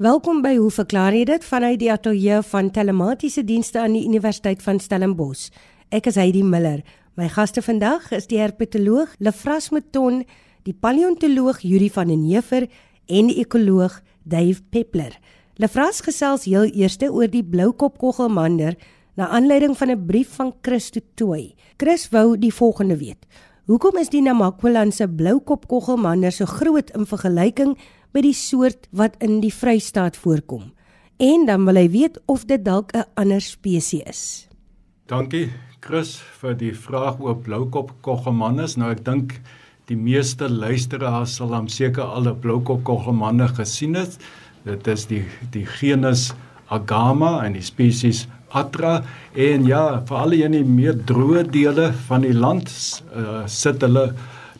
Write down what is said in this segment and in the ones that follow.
Welkom by Hoe verklaar jy dit vanuit die ateljee van telematiese dienste aan die Universiteit van Stellenbosch. Ek is Heidi Miller. My gaste vandag is die herpetoloog Lefras Mouton, die paleontoloog Yuri van den Heever en die ekoloog Dave Peppler. Lefras gesels heel eers oor die bloukopkoggelmander na aanleiding van 'n brief van Chris Tooi. Chris wou die volgende weet: Hoekom is die Namakwalandse bloukopkoggelmander so groot in vergelyking by die soort wat in die Vrystaat voorkom? En dan wil hy weet of dit dalk 'n ander spesies is. Dankie Chris vir die vraag oor bloukopkoggelmanders. Nou ek dink die meeste luisteraars sal hom seker al 'n bloukopkoggelmander gesien het. Dit is die die genus Agama en die spesies Atra en ja, vir al die in die meer droë dele van die land uh, sit hulle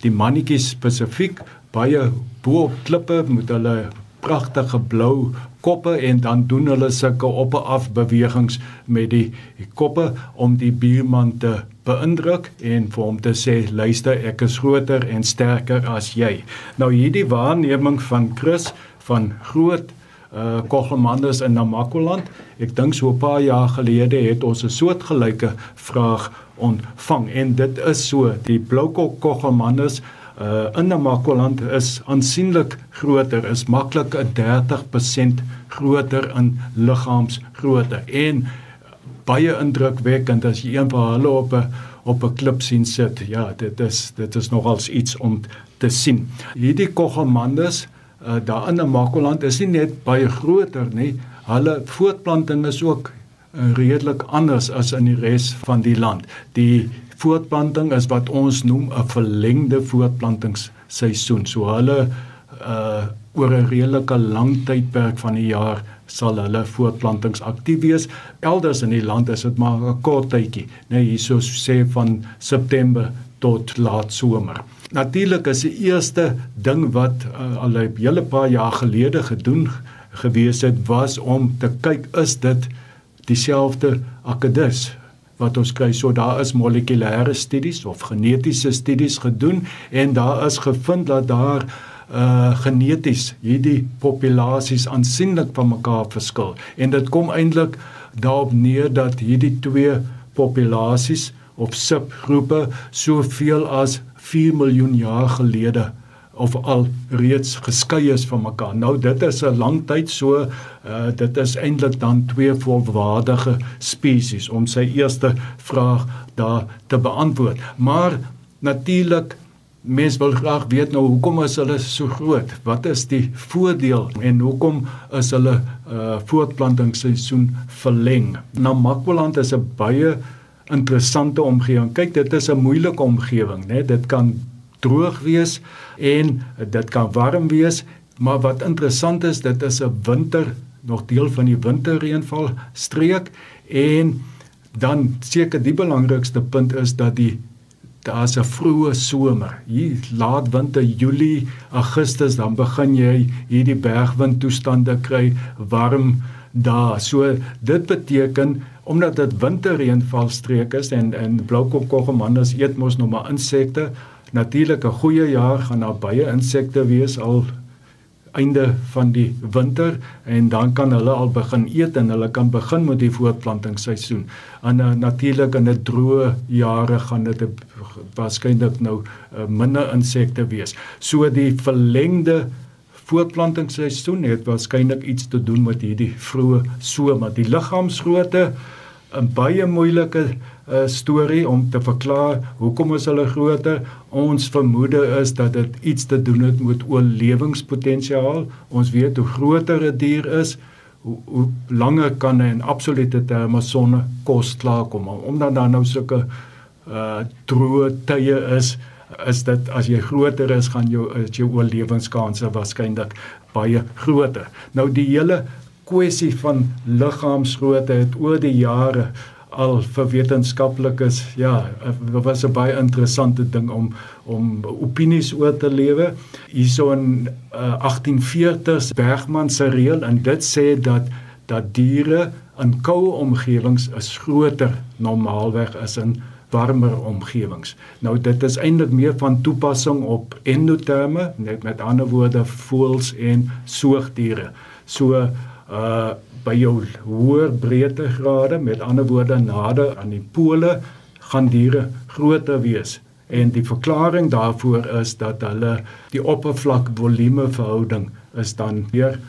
die mannetjies spesifiek baie bo klippe met hulle pragtige blou koppe en dan doen hulle sulke op en af bewegings met die, die koppe om die buurman te beïndruk en vir hom te sê luister ek is groter en sterker as jy. Nou hierdie waarneming van Chris van groot uh Kogelmanders in Namakoland. Ek dink so 'n paar jaar gelede het ons 'n soortgelyke vraag ontvang en dit is so die Bloukok Kogelmanders uh in Namakoland is aansienlik groter, is maklik 'n 30% groter in liggaamsgrootte en baie indrukwekkend as jy een van hulle op 'n op 'n klip sien sit. Ja, dit is dit is nogals iets om te sien. Hierdie Kogelmanders uh, daar in Namakoland is nie net baie groter nie, hulle voortplanting is ook uh, redelik anders as in die res van die land. Die voortplanting is wat ons noem 'n verlengde voortplantingsseisoen. So hulle uh oor 'n redelike lang tydperk van die jaar sal hulle voortplantings aktief wees. Elders in die land is dit maar 'n kort tydjie, net hierso sê van September tot laat somer. Natuurlik is die eerste ding wat uh, al 'n hele paar jaar gelede gedoen gewees het was om te kyk is dit dieselfde akedus wat ons kry. So daar is molekulêre studies of genetiese studies gedoen en daar is gevind dat daar uh geneties hierdie populasies aansienlik van mekaar verskil. En dit kom eintlik daarop neer dat hierdie twee populasies of subgroepe soveel as 4 miljoen jaar gelede of al reeds geskei is van mekaar. Nou dit is 'n lang tyd so uh, dit is eintlik dan twee volwaardige spesies om sy eerste vraag daar te beantwoord. Maar natuurlik mens wil graag weet nou hoekom is hulle so groot? Wat is die voordeel en hoekom is hulle uh, voortplantingsseisoen verleng? Namakwaland is 'n baie interessante omgewing. Kyk, dit is 'n moeilike omgewing, né? Dit kan droog wees en dit kan warm wees, maar wat interessant is, dit is 'n winter, nog deel van die winterreënval streek en dan seker die belangrikste punt is dat die daar's 'n vroeë somer. Hier laat winter Julie, Augustus dan begin jy hierdie bergwind toestande kry, warm daar. So dit beteken omdat dit winterreënvalstreek is en en bloukopkoggelmanders eet mos nog maar insekte. Natuurlik 'n goeie jaar gaan daar baie insekte wees al einde van die winter en dan kan hulle al begin eet en hulle kan begin met die voortplantingsseisoen. En uh, natuurlik in 'n droë jare gaan dit waarskynlik nou uh, minder insekte wees. So die verlengde voortplantingsseisoen het waarskynlik iets te doen met hierdie vroeë somer. Die liggaamsgrootte 'n baie moeilike uh, storie om te verklaar hoekom is hulle groter. Ons vermoede is dat dit iets te doen het met oorlewingspotensiaal. Ons weet hoe groter 'n dier is, hoe, hoe langer kan hy in absolute terme sonne kos klaarkom. Omdat daar nou sulke uh droë tye is, is dit as jy groter is gaan jou is jou oorlewingskanse waarskynlik baie groter. Nou die hele kwessie van liggaamsgrootte het oor die jare al vir wetenskaplikes ja, dit was 'n baie interessante ding om om opinies oor te lewe. Hierso in uh, 1840s Bergman se reël en dit sê dat dat diere in koue omgewings is groter normaalweg as in warmer omgewings. Nou dit is eintlik meer van toepassing op endoterme, net met ander woorde voëls en soogdiere. So uh by jou hoër breedtegrade, met ander woorde nader aan die pole, gaan diere groter wees. En die verklaring daarvoor is dat hulle die oppervlak volume verhouding is dan weer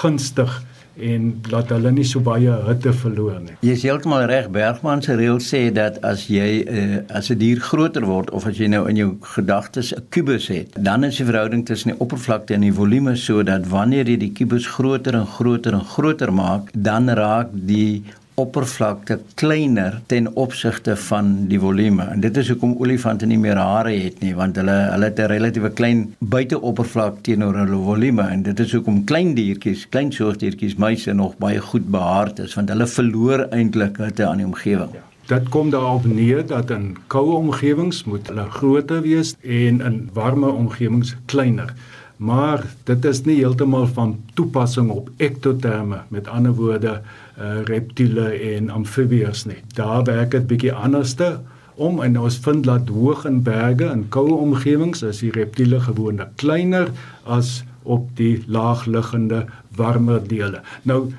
gunstig en laat hulle nie so baie hitte verloor nie. Jy is heeltemal reg. Bergman se reël sê dat as jy uh, as 'n dier groter word of as jy nou in jou gedagtes 'n kubus het, dan is die verhouding tussen die oppervlakte en die volume sodat wanneer jy die kubus groter en groter en groter maak, dan raak die oppervlakte kleiner ten opsigte van die volume. En dit is hoekom olifante nie meer hare het nie, want hulle hulle het 'n relatiewe klein buiteoppervlak teenoor hulle volume en dit is hoekom klein diertjies, klein soogdiertjies, muise nog baie goed behaard is want hulle verloor eintlik hitte aan die omgewing. Ja. Dit kom daarop neer dat in koue omgewings moet hulle groter wees en in warme omgewings kleiner. Maar dit is nie heeltemal van toepassing op ektoterme, met ander woorde uh, reptiele en amfibieërs nie. Daar werk dit bietjie anderste om en ons vind dat hoog in berge en koue omgewings is die reptiele gewoonlik kleiner as op die laagliggende warmer dele. Nou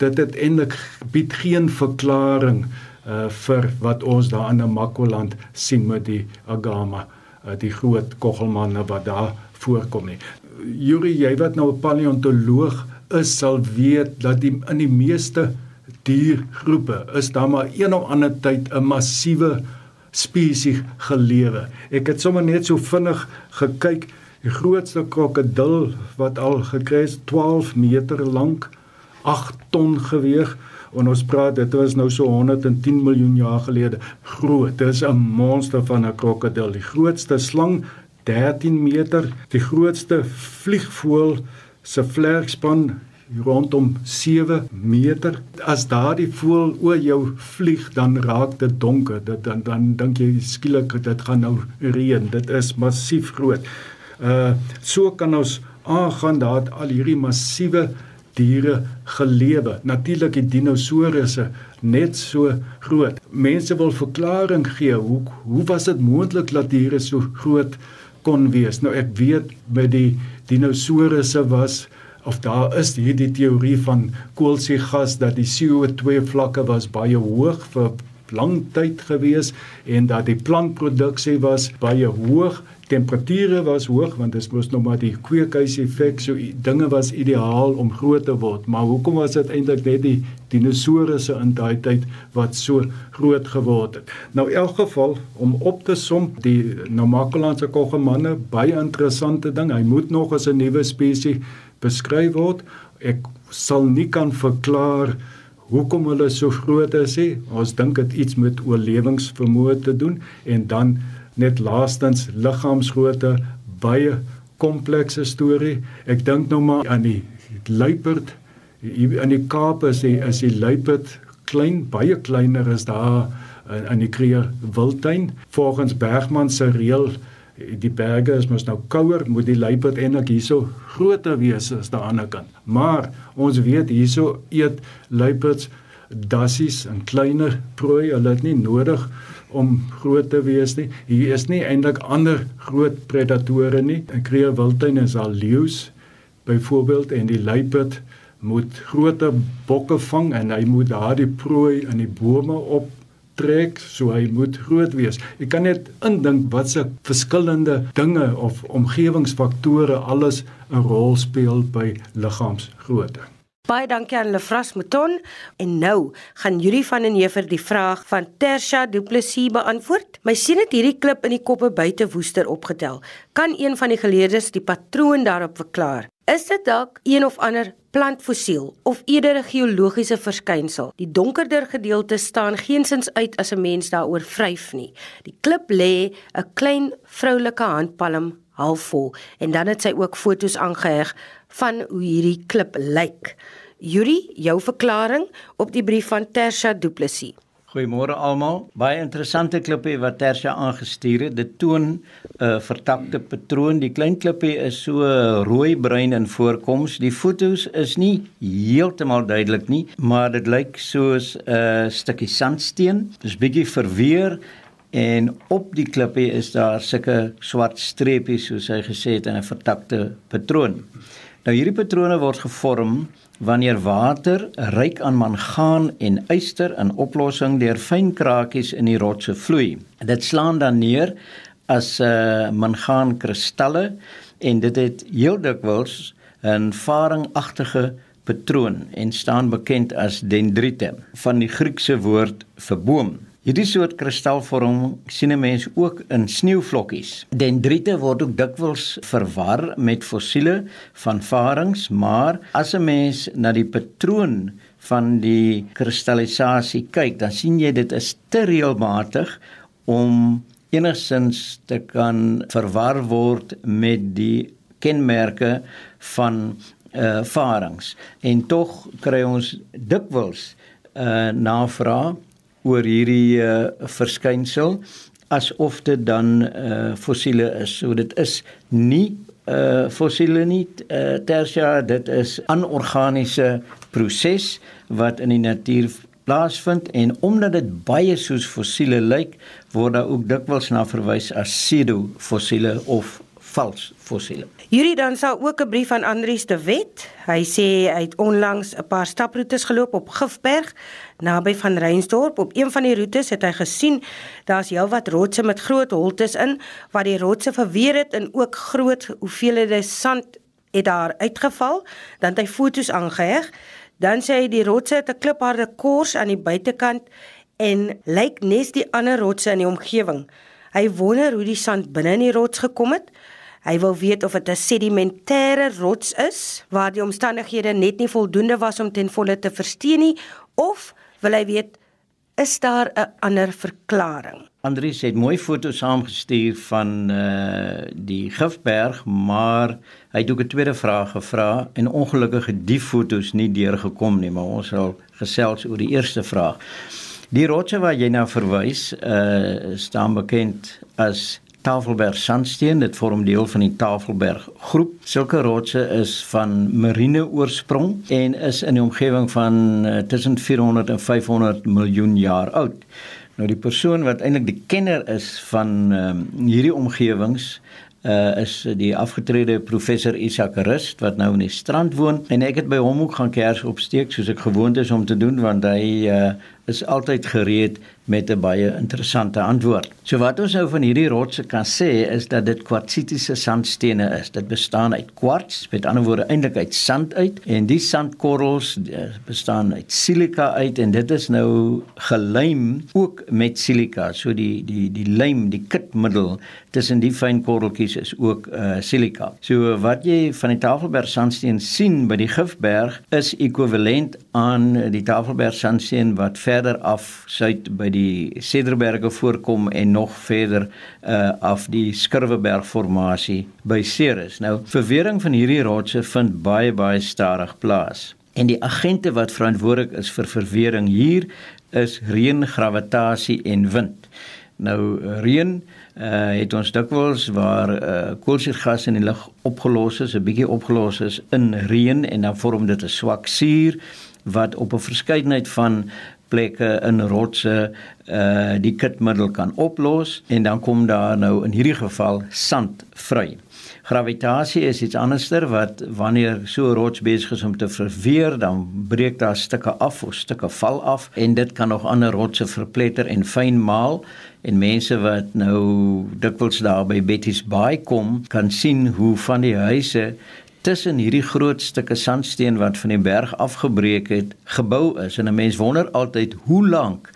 dit het eintlik bied geen verklaring uh vir wat ons daar in Namakoland sien met die agama, uh, die groot koggelmanne wat daar voorkom nie. Yuri, jy wat nou 'n paleontoloog is sal weet dat die in die meeste diergroepe is daar maar een of ander tyd 'n massiewe spesies gelewe. Ek het sommer net so vinnig gekyk, die grootste krokodil wat al gekry is 12 meter lank, 8 ton geweg en ons praat dit was nou so 110 miljoen jaar gelede. Groot, dit is 'n monster van 'n krokodil. Die grootste slang 13 meter, die grootste vliegvoël se vlerkspan rondom 7 meter. As daardie voël oor jou vlieg, dan raak dit donker. Dit dan dan dink jy skielik dit gaan nou reën. Dit is massief groot. Uh so kan ons aangaan dat al hierdie massiewe diere gelewe. Natuurlik die dinosourusse net so groot. Mense wil verklaring gee hoe hoe was dit moontlik dat diere so groot kon wees? Nou ek weet by die dinosourusse was of daar is hierdie teorie van koolsuurgas dat die CO2 vlakke was baie hoog vir lang tyd gewees en dat die plantproduksie was baie hoog temperature was hoog want dit moes nog maar die kweekhuis effek so dinge was ideaal om groot te word. Maar hoekom was dit eintlik net die dinosourusse in daai tyd wat so groot geword het? Nou in elk geval om op te som die Namakolandse koggemanne baie interessante ding. Hy moet nog as 'n nuwe spesies beskryf word. Ek sal nie kan verklaar hoekom hulle so groot is nie ons dink dit iets met oorlewingsvermoë te doen en dan net laastens liggaamsgrootte baie komplekse storie. Ek dink nou maar aan die luiperd in die Kaap is die is die luiperd klein, baie kleiner as daar in, in die Kruger Wildtuin. Volgens Bergman se reël die berge is mos nou kouer, moet die luiperd eintlik hierso groter wees as daan die ander kant. Maar ons weet hierso eet luiperds dassies en kleiner prooi, hulle het nie nodig om groot te wees nie. Hier is nie eintlik ander groot predatore nie. In Kruger Wildtuin is al leeu's byvoorbeeld en die luiperd moet groter bokke vang en hy moet daardie prooi in die bome optrek so hy moet groot wees. Jy kan net indink wat se verskillende dinge of omgewingsfaktore alles 'n rol speel by liggaamsgrootte. Baie dankie aan Lefras Mouton en nou gaan Yuri van den Heever die vraag van Tersha Du Plessis beantwoord. My sien dit hierdie klip in die koppe buite woester opgetel. Kan een van die geleerdes die patroon daarop verklaar? Is dit dalk een of ander plantfossiel of eerder 'n geologiese verskynsel? Die donkerder gedeelte staan geensins uit as 'n mens daaroor vryf nie. Die klip lê 'n klein vroulike handpalm halfvol en dan het sy ook fotos aangeheg van hoe hierdie klip lyk. Yuri, jou verklaring op die brief van Tersha Du Plessis. Goeiemôre almal. Baie interessante klippie wat Tersha aangestuur het. Dit toon 'n uh, vertakte patroon. Die klein klippie is so rooi-bruin in voorkoms. Die fotos is nie heeltemal duidelik nie, maar dit lyk soos 'n uh, stukkie sandsteen. Dis bietjie verweer en op die klippie is daar sulke swart streepies soos hy gesê het in 'n vertakte patroon. Nou hierdie patrone word gevorm wanneer water ryk aan mangaan en yster in oplossing deur fyn krakies in die rotse vloei. Dit slaan dan neer as uh, mangaankristalle en dit het heel dikwels 'n varingagtige patroon en staan bekend as dendriete van die Griekse woord vir boom. Hierdie soort kristalvorm sien 'n mens ook in sneeuvlokkies. Dendriete word ook dikwels verwar met fossiele van varings, maar as 'n mens na die patroon van die kristallisasie kyk, dan sien jy dit is te reëlmatig om enigsins te kan verwar word met die kenmerke van uh varings. En tog kry ons dikwels uh navraag oor hierdie uh, verskynsel asof dit dan uh, fossiele is. So dit is nie uh, fossiele nie uh, tersia, dit is anorganiese proses wat in die natuur plaasvind en omdat dit baie soos fossiele lyk, word daar ook dikwels na verwys as pseudo fossiele of vals fossiele. Hierdie dan sou ook 'n brief aan Andrius de Wet. Hy sê hy het onlangs 'n paar staproetes geloop op Gifberg naby van Reinsdorp. Op een van die roetes het hy gesien daar's heelwat rotse met groot holtes in wat die rotse verweer het en ook groot hoeveelhede sand het daar uitgeval. Dan het hy foto's aangeheg. Dan sê hy die rotse het 'n klipharde kors aan die buitekant en lyk nes die ander rotse in die omgewing. Hy wonder hoe die sand binne in die rots gekom het. Hy wil weet of dit 'n sedimentêre rots is waar die omstandighede net nie voldoende was om ten volle te versteen nie of wil hy weet is daar 'n ander verklaring? Andries het mooi foto's saamgestuur van uh die Gifberg, maar hy het ook 'n tweede vraag gevra en ongelukkig die foto's nie deurgekom nie, maar ons sal gesels oor die eerste vraag. Die rotse wat jy nou verwys, uh staan bekend as Tafelberg sandsteen, dit vorm deel van die Tafelberg groep. Sulke rotse is van marine oorsprong en is in die omgewing van uh, tussen 400 en 500 miljoen jaar oud. Nou die persoon wat eintlik die kenner is van um, hierdie omgewings uh is die afgetrede professor Isak Rust wat nou in die strand woon en ek het by hom ook gaan kers opsteek soos ek gewoond is om te doen want hy uh is altyd gereed met 'n baie interessante antwoord. So wat ons nou van hierdie rotse kan sê is dat dit kwartsitiese sandstene is. Dit bestaan uit kwarts, met ander woorde eintlik uit sand uit en die sandkorrels eh, bestaan uit silika uit en dit is nou gelijm ook met silika. So die die die lijm, die kitmiddel tussen die fyn korreltjies is ook uh silika. So wat jy van die Tafelberg sandsteen sien by die Gifberg is ekwivalent aan die Tafelberg sandsteen wat verder af suid by die Cederberge voorkom en nog verder uh af die Skurweberg formasie by Ceres. Nou verwering van hierdie rotse vind baie baie stadig plaas. En die agente wat verantwoordelik is vir verwering hier is reën, gravitasie en wind. Nou reën uh het ons dikwels waar uh koolsuurgas in die lug opgelos is, 'n bietjie opgelos is in reën en dan vorm dit 'n swak suur wat op 'n verskeidenheid van plekke in rotse uh die kitmiddel kan oplos en dan kom daar nou in hierdie geval sand vry. Gravitasie is iets anderster wat wanneer so 'n rots besig is om te verweer, dan breek daar stukke af of stukke val af en dit kan nog ander rotse verpletter en fyn maal en mense wat nou dikwels daar by Betty's Bay kom, kan sien hoe van die huise tussen hierdie groot stukke sandsteen wat van die berg afgebreek het gebou is en 'n mens wonder altyd hoe lank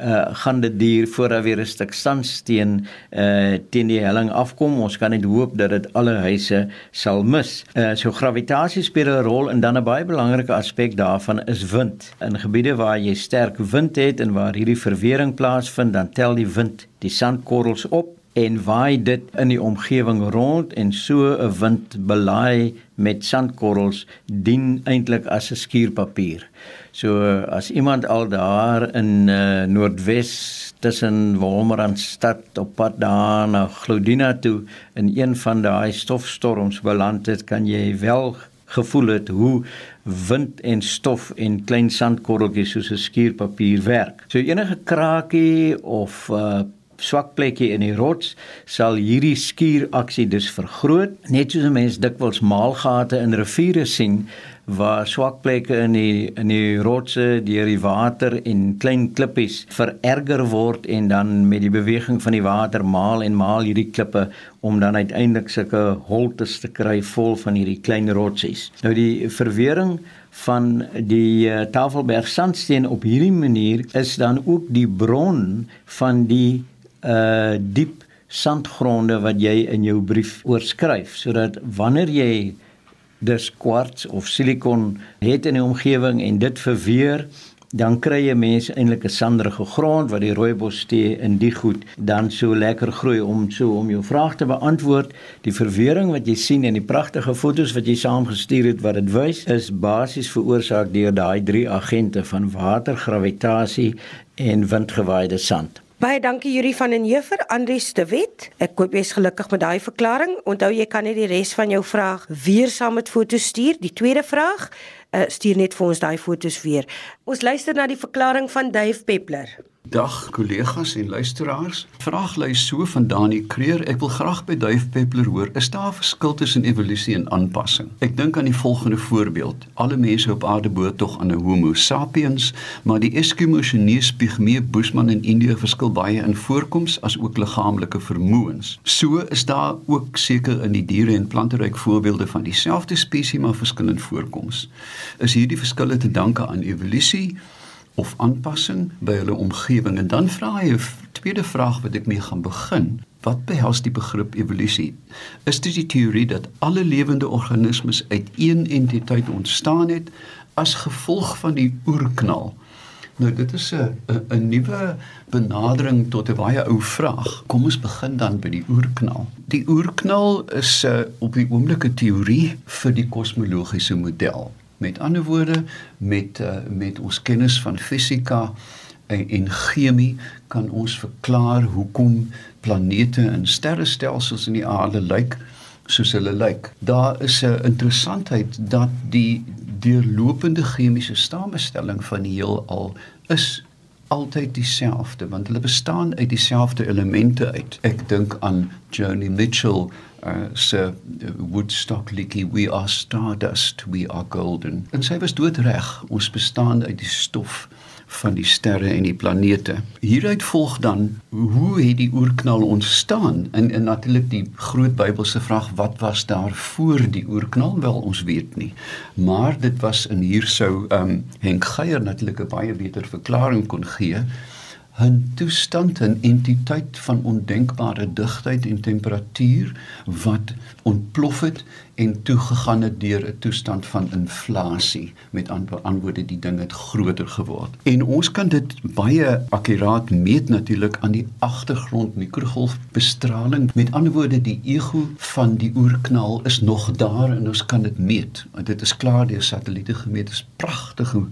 uh gaan dit duur voor daar weer 'n stuk sandsteen uh teen die helling afkom. Ons kan net hoop dat dit alle huise sal mis. Uh so gravitasie speel 'n rol en dan 'n baie belangrike aspek daarvan is wind. In gebiede waar jy sterk wind het en waar hierdie verwering plaasvind, dan tel die wind die sandkorrels op en waai dit in die omgewing rond en so 'n wind belaai met sandkorrels dien eintlik as 'n skuurpapier. So as iemand al daar in uh, Noordwes tussen Wolmerandstad op pad daar na Glodina toe in een van daai stofstorms beland het, kan jy wel gevoel het hoe wind en stof en klein sandkorreltjies soos 'n skuurpapier werk. So enige krakie of uh, swak plekkie in die rots sal hierdie skuuraksie dus vergroot. Net soos 'n mens dikwels maalgate in riviere sien waar swak plekke in die in die rotse deur die water en klein klippies vererger word en dan met die beweging van die water maal en maal hierdie klippe om dan uiteindelik sulke holtes te kry vol van hierdie klein rotsies. Nou die verwering van die uh, Tafelberg sandsteen op hierdie manier is dan ook die bron van die uh diep sandgronde wat jy in jou brief oorskryf sodat wanneer jy dis kwarts of silikon het in die omgewing en dit verweer dan kry jy mense eintlik 'n sanderige grond waar die rooibos tee in die goed dan so lekker groei om so om jou vraag te beantwoord die verwering wat jy sien en die pragtige fotos wat jy saamgestuur het wat dit wys is basies veroorsaak deur daai drie agente van water, gravitasie en windgewaaide sand. Baie dankie Yuri van den Heever, Andrius de Wet. Ek koop jy's gelukkig met daai verklaring. Onthou jy kan net die res van jou vraag weer saam met foto's stuur. Die tweede vraag uh, stuur net vir ons daai foto's weer. Ons luister na die verklaring van Dave Peppler. Dag kollegas en luisteraars. Vraag lui so van Dani Kreer. Ek wil graag by Dave Peppler hoor, is daar 'n verskil tussen evolusie en aanpassing? Ek dink aan die volgende voorbeeld. Alle mense op aarde behoort tog aan 'n Homo sapiens, maar die Eskimos en Neespigmee Bushman in Indië verskil baie in voorkoms as ook liggaamlike vermoëns. So is daar ook seker in die diere en planteryk voorbeelde van dieselfde spesies maar verskillend voorkoms. Is hierdie verskille te danke aan evolusie? Of aanpassing by hulle omgewing en dan vra hy 'n tweede vraag wat ek mee gaan begin. Wat behels die begrip evolusie? Is dit die teorie dat alle lewende organismes uit een entiteit ontstaan het as gevolg van die oerknal? Nou dit is 'n 'n nuwe benadering tot 'n baie ou vraag. Kom ons begin dan by die oerknal. Die oerknal is 'n uh, op die oomblike teorie vir die kosmologiese model. Met ander woorde, met uh, met ons kennis van fisika en, en chemie kan ons verklaar hoekom planete en sterrestelsels in die aarde lyk soos hulle lyk. Daar is 'n interessantheid dat die deurlopende chemiese samestelling van die heelal is altyd dieselfde want hulle bestaan uit dieselfde elemente uit. Ek dink aan Joni Mitchell uh so Woodstock liedjie we are stardust we are golden en sy was doodreg ons bestaan uit die stof van die sterre en die planete. Hieruit volg dan hoe het die oerknal ontstaan? En en natuurlik die groot Bybelse vraag wat was daar voor die oerknal? Wel ons weet nie. Maar dit was in hier sou um Henk Geier natuurlik 'n baie beter verklaring kon gee. 'n toestand en entiteit van ondenkbare digtheid en temperatuur wat ontplof het en toegegaan het deur 'n toestand van inflasie met antwoorde die ding het groter geword. En ons kan dit baie akkuraat meet natuurlik aan die agtergrond mikrogolfbestraling. Met ander woorde die ego van die oerknal is nog daar en ons kan dit meet. Dit is klaar deur satelliete gemeet. Dit is pragtige uh,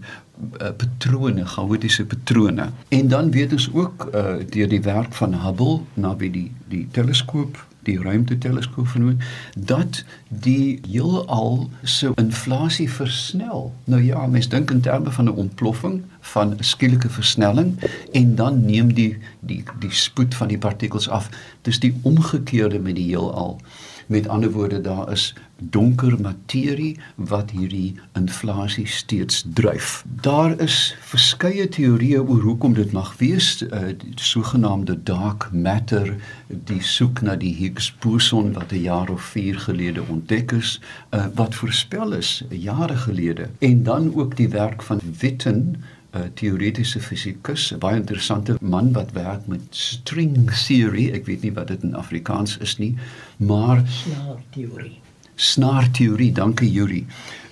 patrone, chaotiese patrone. En dan weet ons ook uh, deur die werk van Hubble na wie die die teleskoop die ruimteteleskoop genoem dat die heelal se inflasie versnel. Nou ja, mens dink in terme van 'n ontploffing van skielike versnelling en dan neem die die die spoed van die partikels af. Dis die omgekeerde met die heelal. Met ander woorde, daar is donker materie wat hierdie inflasie steeds dryf. Daar is verskeie teorieë oor hoekom dit mag wees, uh, die sogenaamde dark matter, die soek na die Higgs boson wat 'n jaar of 4 gelede ontdek is, uh, wat voorspel is jare gelede. En dan ook die werk van Witten 'n teoretiese fisikus, 'n baie interessante man wat werk met string theory. Ek weet nie wat dit in Afrikaans is nie, maar snaar teorie. Snaar teorie, dankie Yuri.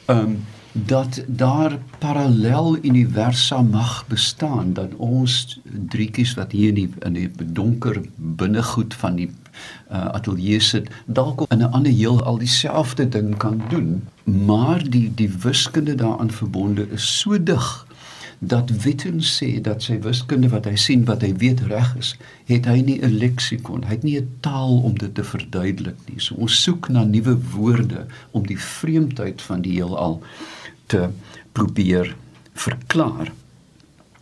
Ehm um, dat daar parallel universa mag bestaan dat ons drietjies wat hier in die in die donker binnegoed van die uh, ateljee sit dalk in 'n ander heel al dieselfde ding kan doen maar die die wiskunde daaraan verbonde is so dig dat Witten sê dat sy wiskunde wat hy sien wat hy weet reg is, het hy nie 'n leksikon, hy het nie 'n taal om dit te verduidelik nie. So ons soek na nuwe woorde om die vreemdheid van die heelal te probeer verklaar.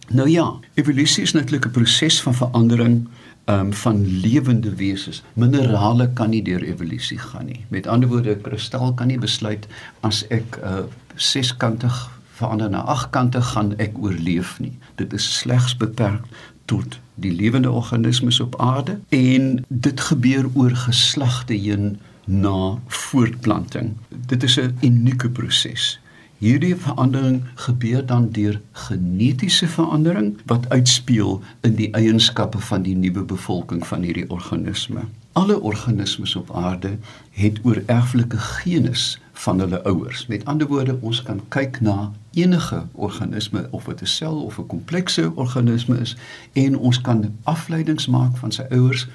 Nou ja, evolusie is natuurlik 'n proses van verandering um, van lewende wesens. Minerale kan nie deur evolusie gaan nie. Met ander woorde, 'n kristal kan nie besluit as ek 'n uh, seskantig verander na agkantig gaan ek oorleef nie. Dit is slegs beperk tot die lewende organismes op aarde en dit gebeur oor geslagte heen na voortplanting. Dit is 'n unieke proses. Hierdie verandering gebeur dan deur genetiese verandering wat uitspeel in die eienskappe van die nuwe bevolking van hierdie organisme. Alle organismes op aarde het oorerflike genes van hulle ouers. Met ander woorde, ons kan kyk na enige organisme of dit 'n sel of 'n komplekse organisme is en ons kan afleidings maak van sy ouers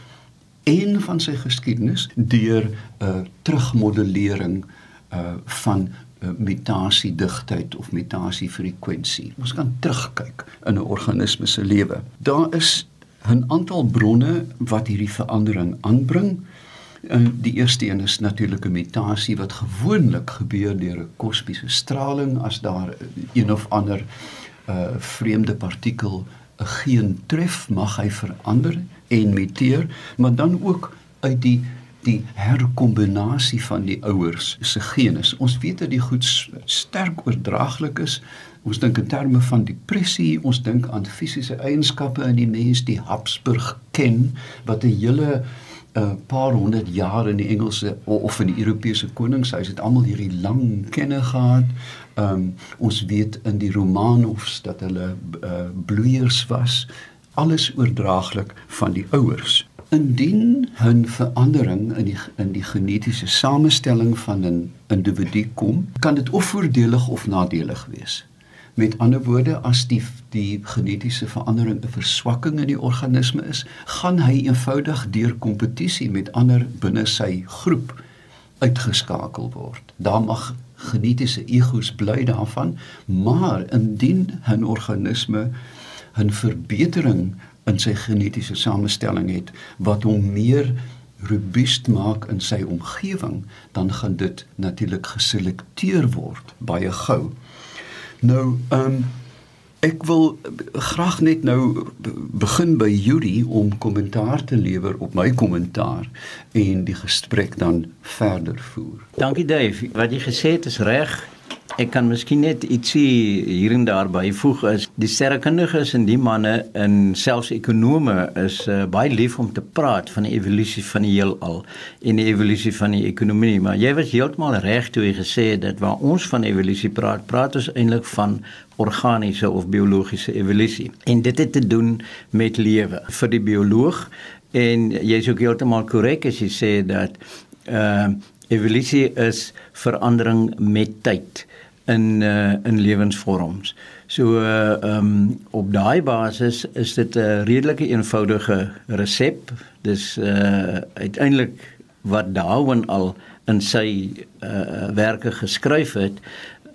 en van sy geskiedenis deur 'n uh, terugmodellering uh, van uh, mutasiedigtheid of mutasiefrekwensie. Ons kan terugkyk in 'n organisme se lewe. Daar is 'n aantal bronne wat hierdie verandering aanbring. En die eerste een is natuurlik 'n mutasie wat gewoonlik gebeur deur 'n kosmiese straling as daar een of ander uh vreemde partikel 'n geen tref, mag hy verander en muteer, maar dan ook uit die die herkombinasie van die ouers se genes. Ons weet dat die goed sterk oordraaglik is. Ons dink in terme van depressie, ons dink aan fisiese eienskappe in die mens, die Habsburg ken wat 'n hele 'n paar honderd jaar in die Engelse of in die Europese koningshuis het almal hierdie lang kenne gehad. Ehm um, ons weet in die Romanovs dat hulle uh, bloeiers was. Alles oordraaglik van die ouers. Indien 'n verandering in die in die genetiese samestelling van 'n individu kom, kan dit of voordelig of nadelig wees. Met ander woorde, as die die genetiese verandering 'n verswakking in die organisme is, gaan hy eenvoudig deur kompetisie met ander binne sy groep uitgeskakel word. Daar mag genetiese egos bly daarvan, maar indien 'n organisme 'n verbetering in sy genetiese samestelling het wat hom meer robuust maak in sy omgewing, dan gaan dit natuurlik geselekteer word baie gou. Nou, ehm um, ek wil graag net nou begin by Judy om kommentaar te lewer op my kommentaar en die gesprek dan verder voer. Dankie Dave. Wat jy gesê het is reg. Ek kan miskien net ietsie hier en daar byvoeg is die sterrekundiges en die manne en selfs ekonome is uh, baie lief om te praat van die evolusie van die heelal en die evolusie van die ekonomie maar jy was heeltemal reg toe jy gesê het dat waar ons van evolusie praat praat ons eintlik van organiese of biologiese evolusie. En dit het te doen met lewe vir die bioloog en jy's ook heeltemal korrek as jy sê dat uh, evolusie is verandering met tyd in uh, in lewensvorms. So uh um op daai basis is dit 'n redelike eenvoudige resep. Dis uh uiteindelik wat Darwin al in sy uh werke geskryf het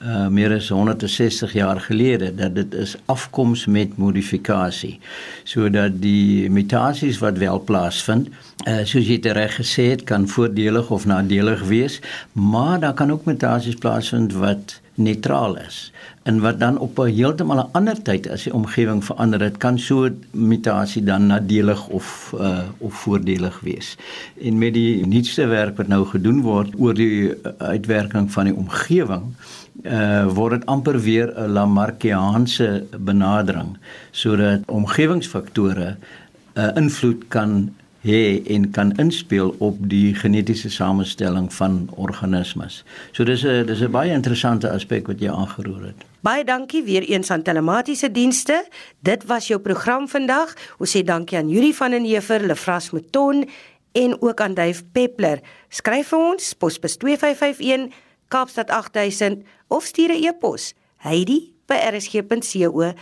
uh meer as 160 jaar gelede dat dit is afkoms met modifikasie. Sodat die mutasies wat wel plaasvind, uh soos jy reg gesê het, kan voordelig of nadelig wees, maar daar kan ook mutasies plaasvind wat neutraal is en wat dan op 'n heeltemal 'n ander tyd as die omgewing verander het kan so mutasie dan nadelig of uh, of voordelig wees. En met die nuutste werk wat nou gedoen word oor die uitwerking van die omgewing uh word dit amper weer 'n Lamarckiaanse benadering sodat omgewingsfaktore 'n uh, invloed kan hê en kan inspel op die genetiese samestelling van organismes. So dis 'n dis 'n baie interessante aspek wat jy aangeroer het. Baie dankie weer eens aan telematiese dienste. Dit was jou program vandag. Ons sê dankie aan Yuri van den Heever, Lefras Mouton en ook aan Duif Peppler. Skryf vir ons posbus 2551 Kaapstad 8000 of stuur 'n e-pos. Heidi by rsg.co.za.